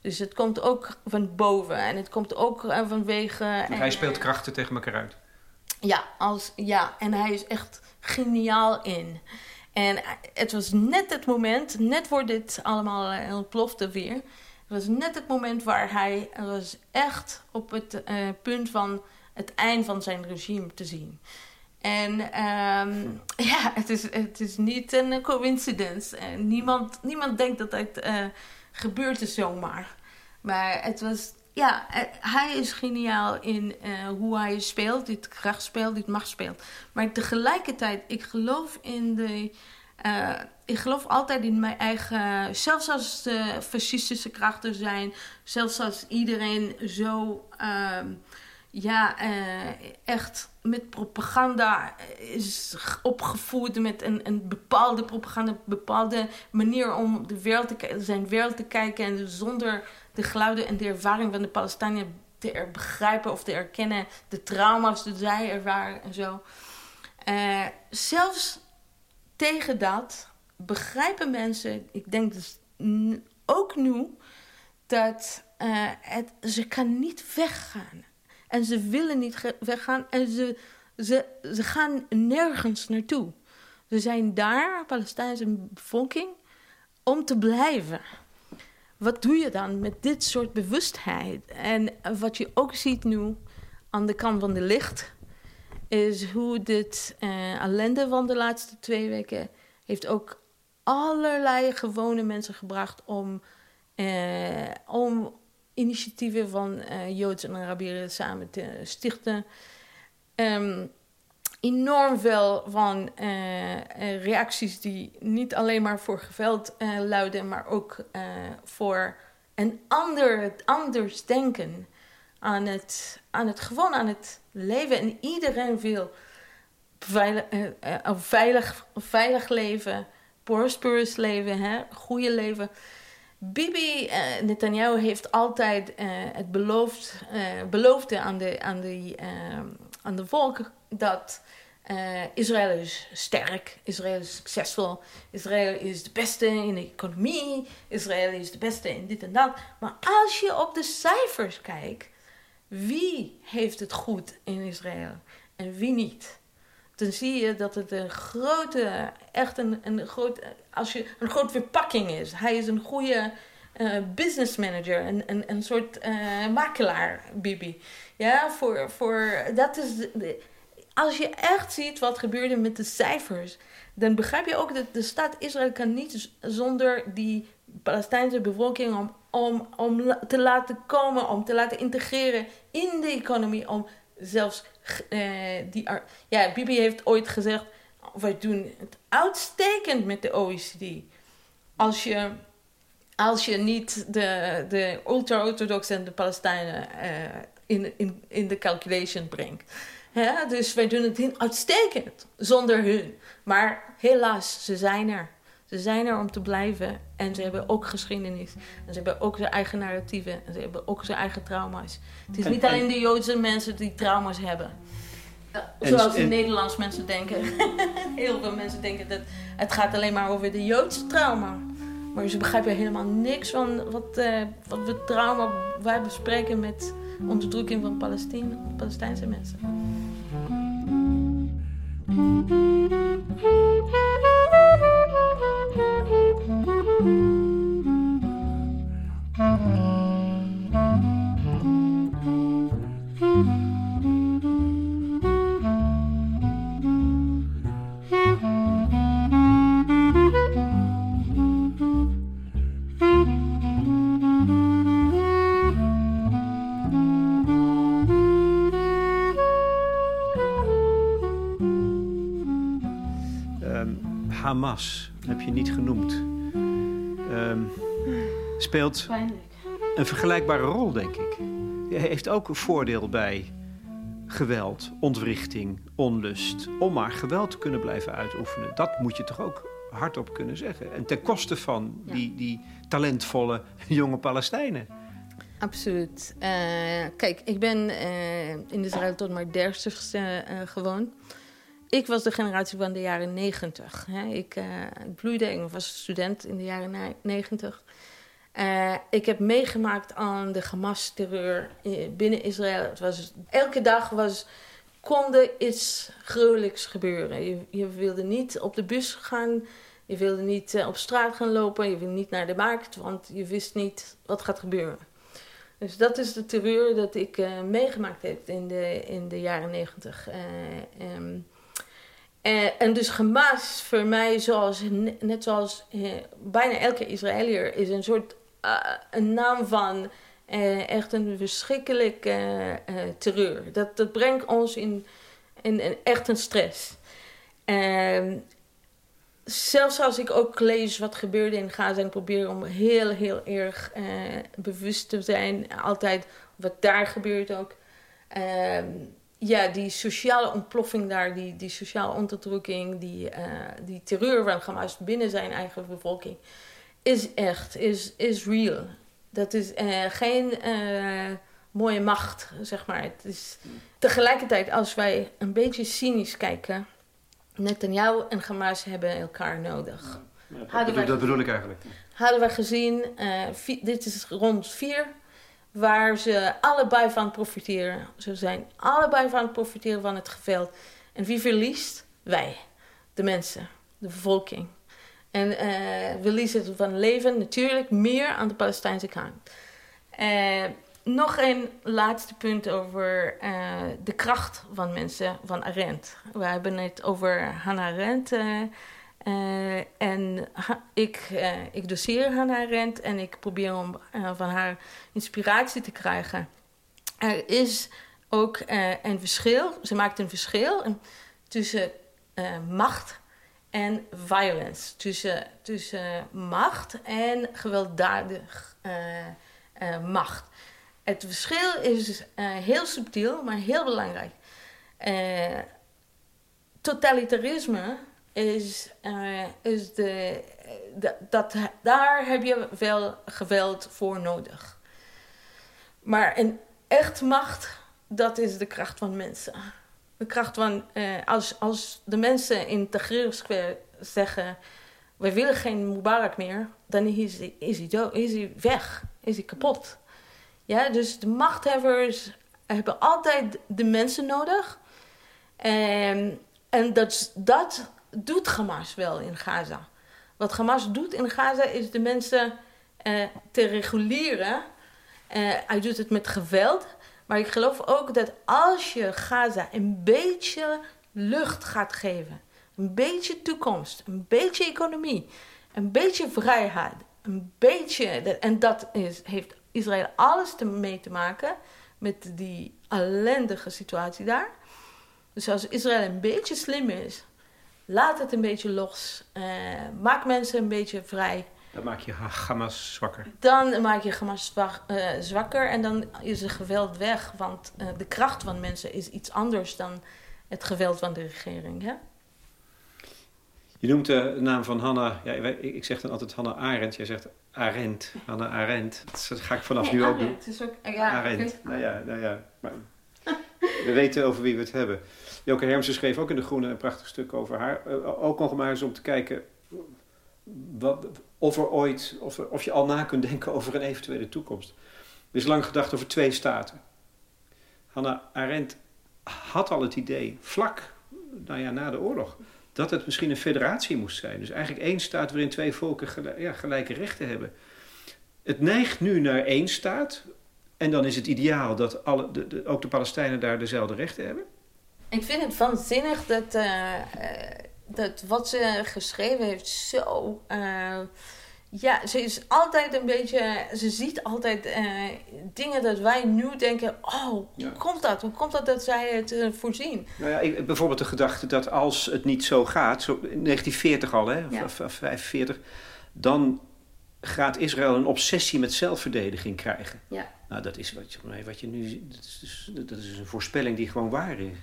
Dus het komt ook van boven en het komt ook uh, vanwege. hij speelt krachten tegen elkaar uit. Ja, als, ja, en hij is echt geniaal in. En het was net het moment, net voor dit allemaal ontplofte weer. Het was net het moment waar hij was echt op het uh, punt van het eind van zijn regime te zien. En um, ja, het is, het is niet een coincidence. En niemand, niemand denkt dat het uh, gebeurt is zomaar. Maar het was, ja, hij is geniaal in hoe hij speelt, dit kracht speelt, dit macht speelt. Maar tegelijkertijd, ik geloof in de. Ik geloof altijd in mijn eigen. Zelfs als de fascistische krachten zijn, zelfs als iedereen zo. Uh, ja, uh, echt met propaganda is opgevoed met een, een bepaalde propaganda, een bepaalde manier om de wereld te, zijn wereld te kijken en zonder de geluiden en de ervaring van de Palestijnen te begrijpen of te erkennen, de trauma's die zij ervaren en zo. Uh, zelfs tegen dat begrijpen mensen, ik denk dus ook nu, dat uh, het, ze kan niet weggaan. En ze willen niet weggaan en ze, ze, ze gaan nergens naartoe. Ze zijn daar, Palestijnse bevolking, om te blijven. Wat doe je dan met dit soort bewustheid? En wat je ook ziet nu aan de kant van de licht, is hoe dit uh, ellende van de laatste twee weken heeft ook allerlei gewone mensen gebracht om, uh, om initiatieven van uh, Joods en Arabieren samen te stichten. Um, enorm veel van uh, reacties die niet alleen maar voor geweld uh, luiden, maar ook voor een ander, anders denken aan het, aan het gewoon aan het leven. En iedereen wil veilig, veilig, veilig leven, prosperous leven, hè? goede leven. Bibi uh, Netanyahu heeft altijd uh, het beloofd, uh, beloofde aan de, aan, de, aan de volk dat Israël is sterk, Israël is succesvol, Israël is de beste in de economie, Israël is de beste in dit en dat. Maar als je op de cijfers kijkt, wie heeft het goed in Israël en wie niet? Dan zie je dat het een grote, echt een, een groot, als je een groot verpakking is. Hij is een goede uh, business manager, een, een, een soort uh, makelaar, Bibi. Ja, voor, voor, dat is, de, als je echt ziet wat gebeurde met de cijfers, dan begrijp je ook dat de staat Israël kan niet zonder die Palestijnse bevolking om, om, om te laten komen, om te laten integreren in de economie, om zelfs uh, die... Ja, Bibi heeft ooit gezegd, wij doen het uitstekend met de OECD. Als je, als je niet de, de ultra-orthodox en de Palestijnen uh, in, in, in de calculation brengt. Ja, dus wij doen het uitstekend zonder hun. Maar helaas, ze zijn er. Ze zijn er om te blijven. En ze hebben ook geschiedenis. En ze hebben ook zijn eigen narratieven. En ze hebben ook zijn eigen trauma's. Het is niet alleen de Joodse mensen die trauma's hebben. Zoals de Nederlandse mensen denken. (laughs) Heel veel mensen denken dat het gaat alleen maar over de Joodse trauma. Maar ze begrijpen helemaal niks van wat, uh, wat we trauma wij bespreken met onderdrukking van Palestine, Palestijnse mensen. Hamas, heb je niet genoemd. Um, speelt een vergelijkbare rol, denk ik. Hij heeft ook een voordeel bij geweld, ontwrichting, onlust. Om maar geweld te kunnen blijven uitoefenen. Dat moet je toch ook hardop kunnen zeggen. En ten koste van die, die talentvolle (laughs) jonge Palestijnen. Absoluut. Uh, kijk, ik ben uh, in Israël tot mijn dertigste uh, gewoond. Ik was de generatie van de jaren negentig. Ik uh, bloeide, ik was student in de jaren negentig. Uh, ik heb meegemaakt aan de Hamas-terreur binnen Israël. Het was, elke dag was, kon er iets gruwelijks gebeuren. Je, wilde niet op de bus gaan, je wilde niet op straat gaan lopen, je wilde niet naar de markt, want je wist niet wat gaat gebeuren. Dus dat is de terreur dat ik meegemaakt heb in de, in de jaren negentig. Um, en dus Hamas voor mij, zoals, net zoals bijna elke Israëliër, is een soort uh, een naam van echt een verschrikkelijke terreur. Dat, dat brengt ons in, in, in echt een stress. Ehm, zelfs als ik ook lees wat gebeurde in Gaza en probeer om heel, heel erg bewust te zijn, altijd wat daar gebeurt ook. Ehm, ja, die sociale ontploffing daar, die, die sociale onderdrukking, die, die terreur van Hamas binnen zijn eigen bevolking is echt, is, is real. Dat is uh, geen uh, mooie macht, zeg maar. Het is tegelijkertijd, als wij een beetje cynisch kijken, Netanyahu en Hamas hebben elkaar nodig. Ja, dat, dat bedoel ik eigenlijk. Hadden we gezien, dit is rond vier, waar ze allebei van profiteren. Ze zijn allebei van het profiteren van het geweld. En wie verliest? Wij, de mensen, de bevolking. En uh, we liezen van leven natuurlijk meer aan de Palestijnse kant. Uh, nog een laatste punt over uh, de kracht van mensen van Arendt. We hebben het over Hannah Arendt. En ha ik, ik doseer Hannah Arendt en ik probeer om van haar inspiratie te krijgen. Er is ook een verschil, ze maakt een verschil tussen macht en violence. Tussen, tussen macht en gewelddadig macht. Het verschil is heel subtiel, maar heel belangrijk. totalitarisme is, is de, de, dat, daar heb je wel geweld voor nodig. Maar een echt macht, dat is de kracht van mensen de kracht van eh, als, als de mensen in Tahrir Square zeggen: We willen geen Mubarak meer, dan is hij, is hij, dood, is hij weg, is hij kapot. Ja, dus de machthebbers hebben altijd de mensen nodig. En, en dat, dat doet Hamas wel in Gaza. Wat Hamas doet in Gaza is de mensen uh, te reguleren. Uh, hij doet het met geweld. Maar ik geloof ook dat als je Gaza een beetje lucht gaat geven, een beetje toekomst, een beetje economie, een beetje vrijheid, een beetje. En dat is, heeft Israël alles mee te maken met die ellendige situatie daar. Dus als Israël een beetje slim is, laat het een beetje los, uh, maak mensen een beetje vrij. Dan maak je Hamas zwakker. Dan maak je Hamas uh, zwakker en dan is het geweld weg. Want uh, de kracht van mensen is iets anders dan het geweld van de regering. Hè? Je noemt de naam van Hanna, ja, ik zeg dan altijd Hanna Arendt. Jij zegt Arendt, Hanna Arendt. Dat ga ik vanaf nee, nu Arendt, ook doen. Is ook, ja, Arendt, nou ja, nou ja. Maar we weten over wie we het hebben. Joke Hermsen schreef ook in De Groene een prachtig stuk over haar. Uh, ook nog maar eens om te kijken wat, of, er ooit, of, of je al na kunt denken over een eventuele toekomst. Er is lang gedacht over twee staten. Hannah Arendt had al het idee, vlak nou ja, na de oorlog, dat het misschien een federatie moest zijn. Dus eigenlijk één staat waarin twee volken ja, gelijke rechten hebben. Het neigt nu naar één staat. En dan is het ideaal dat alle, ook de Palestijnen daar dezelfde rechten hebben. Ik vind het waanzinnig dat uh, dat wat ze geschreven heeft zo. Uh, ja, ze is altijd een beetje. Ze ziet altijd uh, dingen dat wij nu denken: oh, hoe ja. komt dat? Hoe komt dat dat zij het voorzien? Nou ja, ik, bijvoorbeeld de gedachte dat als het niet zo gaat, zo in 1940 al, hè, ja. of, of 45, dan gaat Israël een obsessie met zelfverdediging krijgen. Ja. Nou, dat is wat je, wat je nu. Dat is, dat is een voorspelling die gewoon waar is.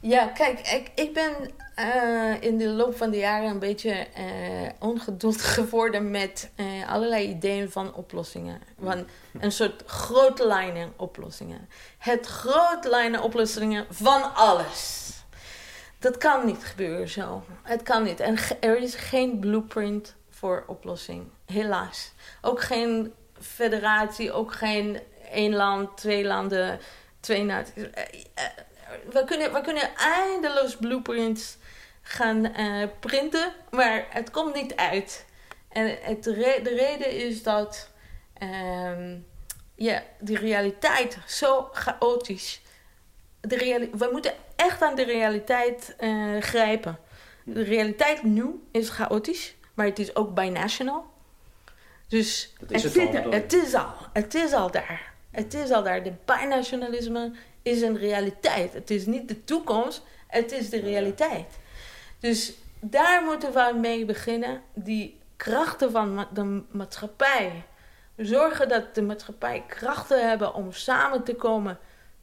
Ja, kijk, ik, ik ben uh, in de loop van de jaren een beetje uh, ongeduldig (laughs) geworden met uh, allerlei ideeën van oplossingen. Van een soort grote lijnen oplossingen. Het grote lijnen oplossingen van alles. Dat kan niet gebeuren zo. Het kan niet. En er is geen blueprint voor oplossing. Helaas. Ook geen federatie, ook geen één land, twee landen, twee naties. Eh, eh, we kunnen, we kunnen eindeloos blueprints gaan uh, printen, maar het komt niet uit. En het de reden is dat um, ja, die realiteit zo chaotisch. De reali we moeten echt aan de realiteit uh, grijpen. De realiteit nu is chaotisch, maar het is ook binational. Dus is het, het, al, het, is al, het is al daar. Het is al daar. De binationalisme is een realiteit. Het is niet de toekomst, het is de realiteit. Dus daar moeten we mee beginnen. Die krachten van de maatschappij. Zorgen dat de maatschappij krachten hebben om samen te komen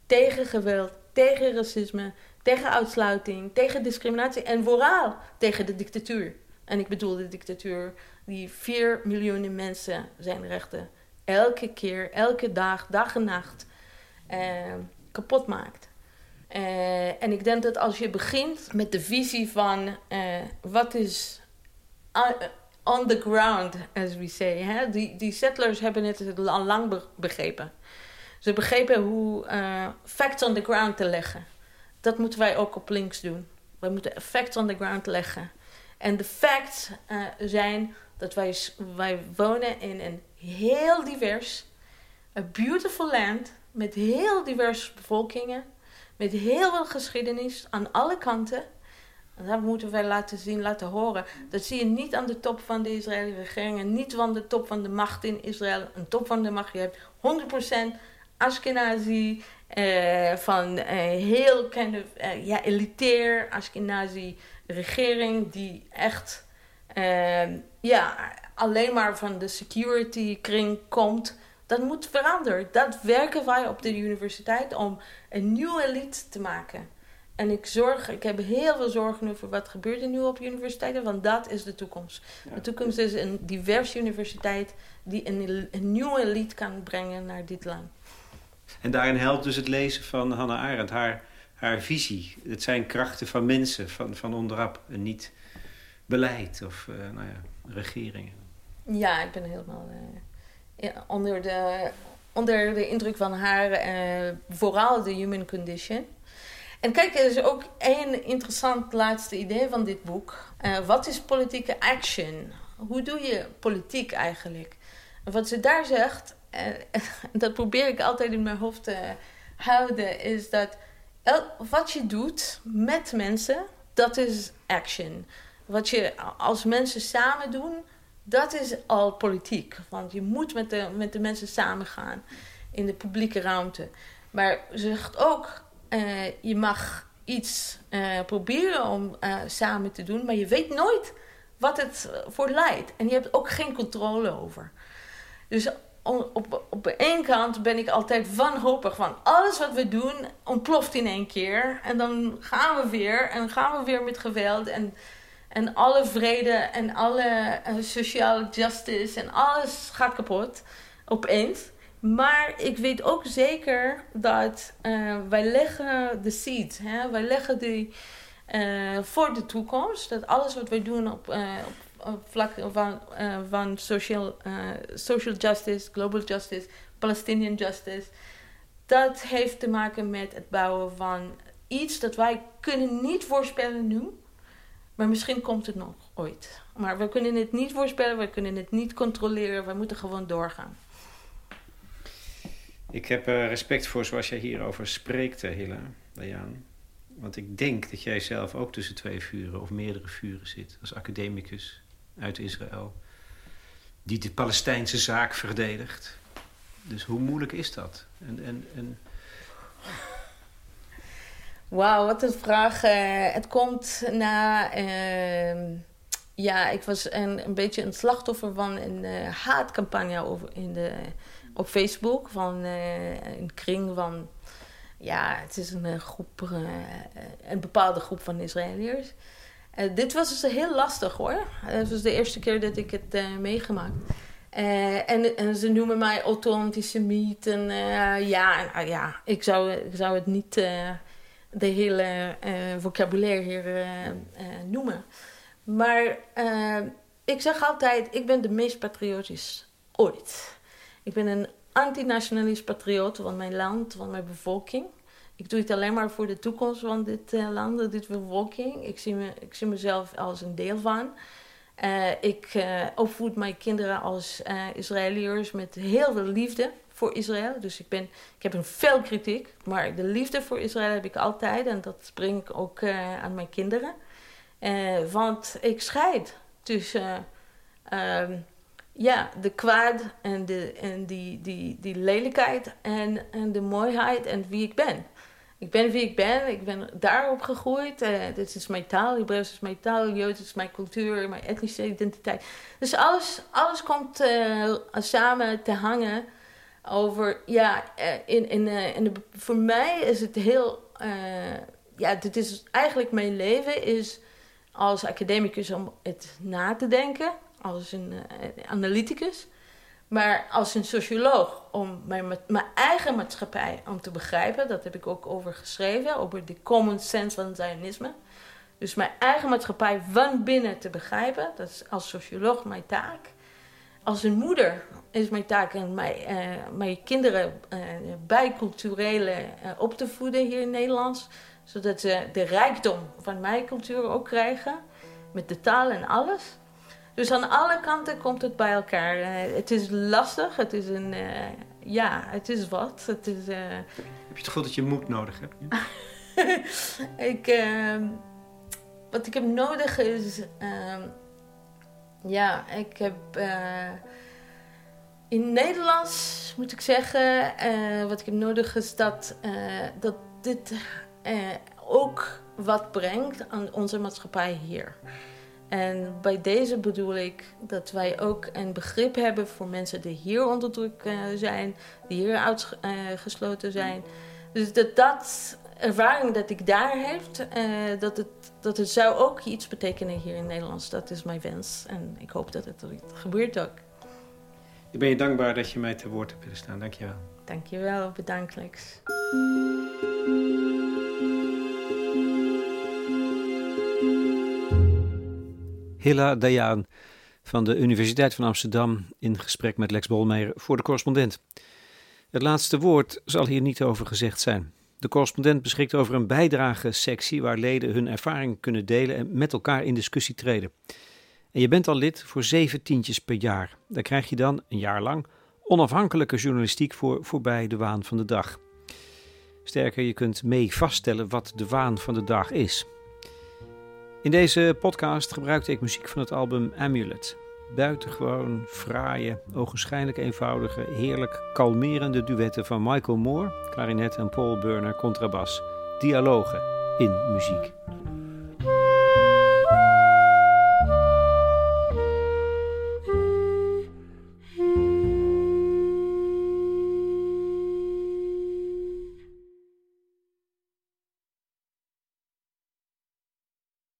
tegen geweld, tegen racisme, tegen uitsluiting, tegen discriminatie en vooral tegen de dictatuur. En ik bedoel de dictatuur die 4 miljoen mensen zijn rechten elke keer, elke dag, dag en nacht eh, kapot maakt. Uh, en ik denk dat als je begint met de visie van uh, wat is on the ground, as we say. Hè? Die, die settlers hebben het al lang begrepen. Ze begrepen hoe uh, facts on the ground te leggen. Dat moeten wij ook op links doen. Wij moeten facts on the ground leggen. En de facts zijn dat wij, wij wonen in een heel divers, a beautiful land met heel diverse bevolkingen, met heel veel geschiedenis aan alle kanten. En dat moeten wij laten zien, laten horen. Dat zie je niet aan de top van de Israëlische regering en niet aan de top van de macht in Israël. Een top van de macht, je hebt 100% Ashkenazi, eh, van eh, heel kind of, eh, ja, elitair Ashkenazi regering die echt uh, ja, alleen maar van de security kring komt. Dat moet veranderen. Dat werken wij op de universiteit om een nieuwe elite te maken. En ik zorg, ik heb heel veel zorgen over wat gebeurt er nu op universiteiten, want dat is de toekomst. De toekomst is een diverse universiteit die een, een nieuwe elite kan brengen naar dit land. En daarin helpt dus het lezen van Hannah Arendt, haar, haar visie. Het zijn krachten van mensen, van, van onderop, en niet beleid of uh, nou ja, regeringen. Ja, ik ben helemaal uh, onder, de, onder de indruk van haar, uh, vooral de human condition. En kijk, er is ook één interessant laatste idee van dit boek. wat is politieke action? Hoe doe je politiek eigenlijk? En wat ze daar zegt, (laughs) dat probeer ik altijd in mijn hoofd te houden, is dat wat je doet met mensen, dat is action. Wat je als mensen samen doen, dat is al politiek. Want je moet met de, met de mensen samengaan in de publieke ruimte. Maar ze zegt ook, uh, je mag iets uh, proberen om uh, samen te doen, maar je weet nooit wat het voor leidt. En je hebt ook geen controle over. Dus op, op de ene kant ben ik altijd wanhopig van alles wat we doen ontploft in één keer. En dan gaan we weer en gaan we weer met geweld. En en alle vrede en alle uh, sociale justice en alles gaat kapot opeens. Maar ik weet ook zeker dat uh, wij leggen de seed, hè? wij leggen die uh, voor de toekomst. Dat alles wat wij doen op, op, op vlak van, van social, social justice, global justice, Palestinian justice, dat heeft te maken met het bouwen van iets dat wij kunnen niet voorspellen nu maar misschien komt het nog ooit. Maar we kunnen het niet voorspellen, we kunnen het niet controleren. We moeten gewoon doorgaan. Ik heb uh, respect voor zoals jij hierover spreekt, eh, Hilla, Dayaan. Want ik denk dat jij zelf ook tussen twee vuren of meerdere vuren zit. Als academicus uit Israël. Die de Palestijnse zaak verdedigt. Dus hoe moeilijk is dat? En, en, en Wauw, wat een vraag. Uh, het komt na. Uh, ja, ik was een, een beetje een slachtoffer van een uh, haatcampagne over in de, op Facebook. Van eh, een kring van. Ja, het is een groep, een bepaalde groep van Israëliërs. dit was dus heel lastig hoor. Het was de eerste keer dat ik het meegemaakt. en, ze noemen mij auto-antisemiet. En ja, nou ja, ik zou, ik zou het niet de hele vocabulaire hier noemen. Maar ik zeg altijd, ik ben de meest patriotisch ooit. Ik ben een antinationalist patriot van mijn land, van mijn bevolking. Ik doe het alleen maar voor de toekomst van dit uh, land, dit bevolking. Ik zie, me, ik zie mezelf als een deel van. Uh, ik uh, opvoed mijn kinderen als Israëliërs met heel veel liefde voor Israël. Dus ik, ben, ik heb een veel kritiek, maar de liefde voor Israël heb ik altijd. En dat breng ik ook aan mijn kinderen. want ik scheid tussen ehm, ja, de kwaad en, de, en die, die, die lelijkheid en, en de mooiheid en wie ik ben. Ik ben wie ik ben, ik ben daarop gegroeid. Dit is mijn taal, Hebreeuws is mijn taal, Joods is mijn cultuur, mijn etnische identiteit. Dus alles, alles komt samen te hangen over, ja, uh, in, in, in de, voor mij is het heel, ja, dit is eigenlijk mijn leven is als academicus om het na te denken, als een analyticus. Maar als een socioloog, om mijn, mijn eigen maatschappij om te begrijpen, dat heb ik ook over geschreven, over de common sense van Zionisme. Dus mijn eigen maatschappij van binnen te begrijpen, dat is als socioloog mijn taak. Als een moeder is mijn taak en mijn, uh, mijn kinderen uh, uh, op te voeden hier in Nederland. Zodat ze de rijkdom van mijn cultuur ook krijgen, met de taal en alles. Dus aan alle kanten komt het bij elkaar. Het is lastig, het is een. Ja, het is wat. Het is. Heb je het gevoel dat je moed nodig hebt? (laughs) ik, ehm, wat ik heb nodig is. Ja, ik heb. in Nederlands moet ik zeggen. wat ik heb nodig is dat, dat dit ook wat brengt aan onze maatschappij hier. En bij deze bedoel ik dat wij ook een begrip hebben voor mensen die hier onder druk zijn, die hier uitgesloten zijn. Dus dat dat ervaring dat ik daar heb, uh, dat, het, dat het zou ook iets betekenen hier in Nederland. Dat is mijn wens en ik hoop dat het gebeurt ook. Ik ben je dankbaar dat je mij te woord hebt willen staan. Dankjewel. Dankjewel, bedankt Lex. Hilla Dayan van de Universiteit van Amsterdam in gesprek met Lex Bolmeijer voor de correspondent. Het laatste woord zal hier niet over gezegd zijn. De correspondent beschikt over een bijdrage-sectie waar leden hun ervaring kunnen delen en met elkaar in discussie treden. En je bent al lid voor zeven tientjes per jaar. Daar krijg je dan een jaar lang onafhankelijke journalistiek voor voorbij de waan van de dag. Sterker, je kunt mee vaststellen wat de waan van de dag is. In deze podcast gebruikte ik muziek van het album Amulet. Buitengewoon fraaie, ogenschijnlijk eenvoudige, heerlijk kalmerende duetten van Michael Moore, klarinet en Paul Burner, contrabas. Dialogen in muziek.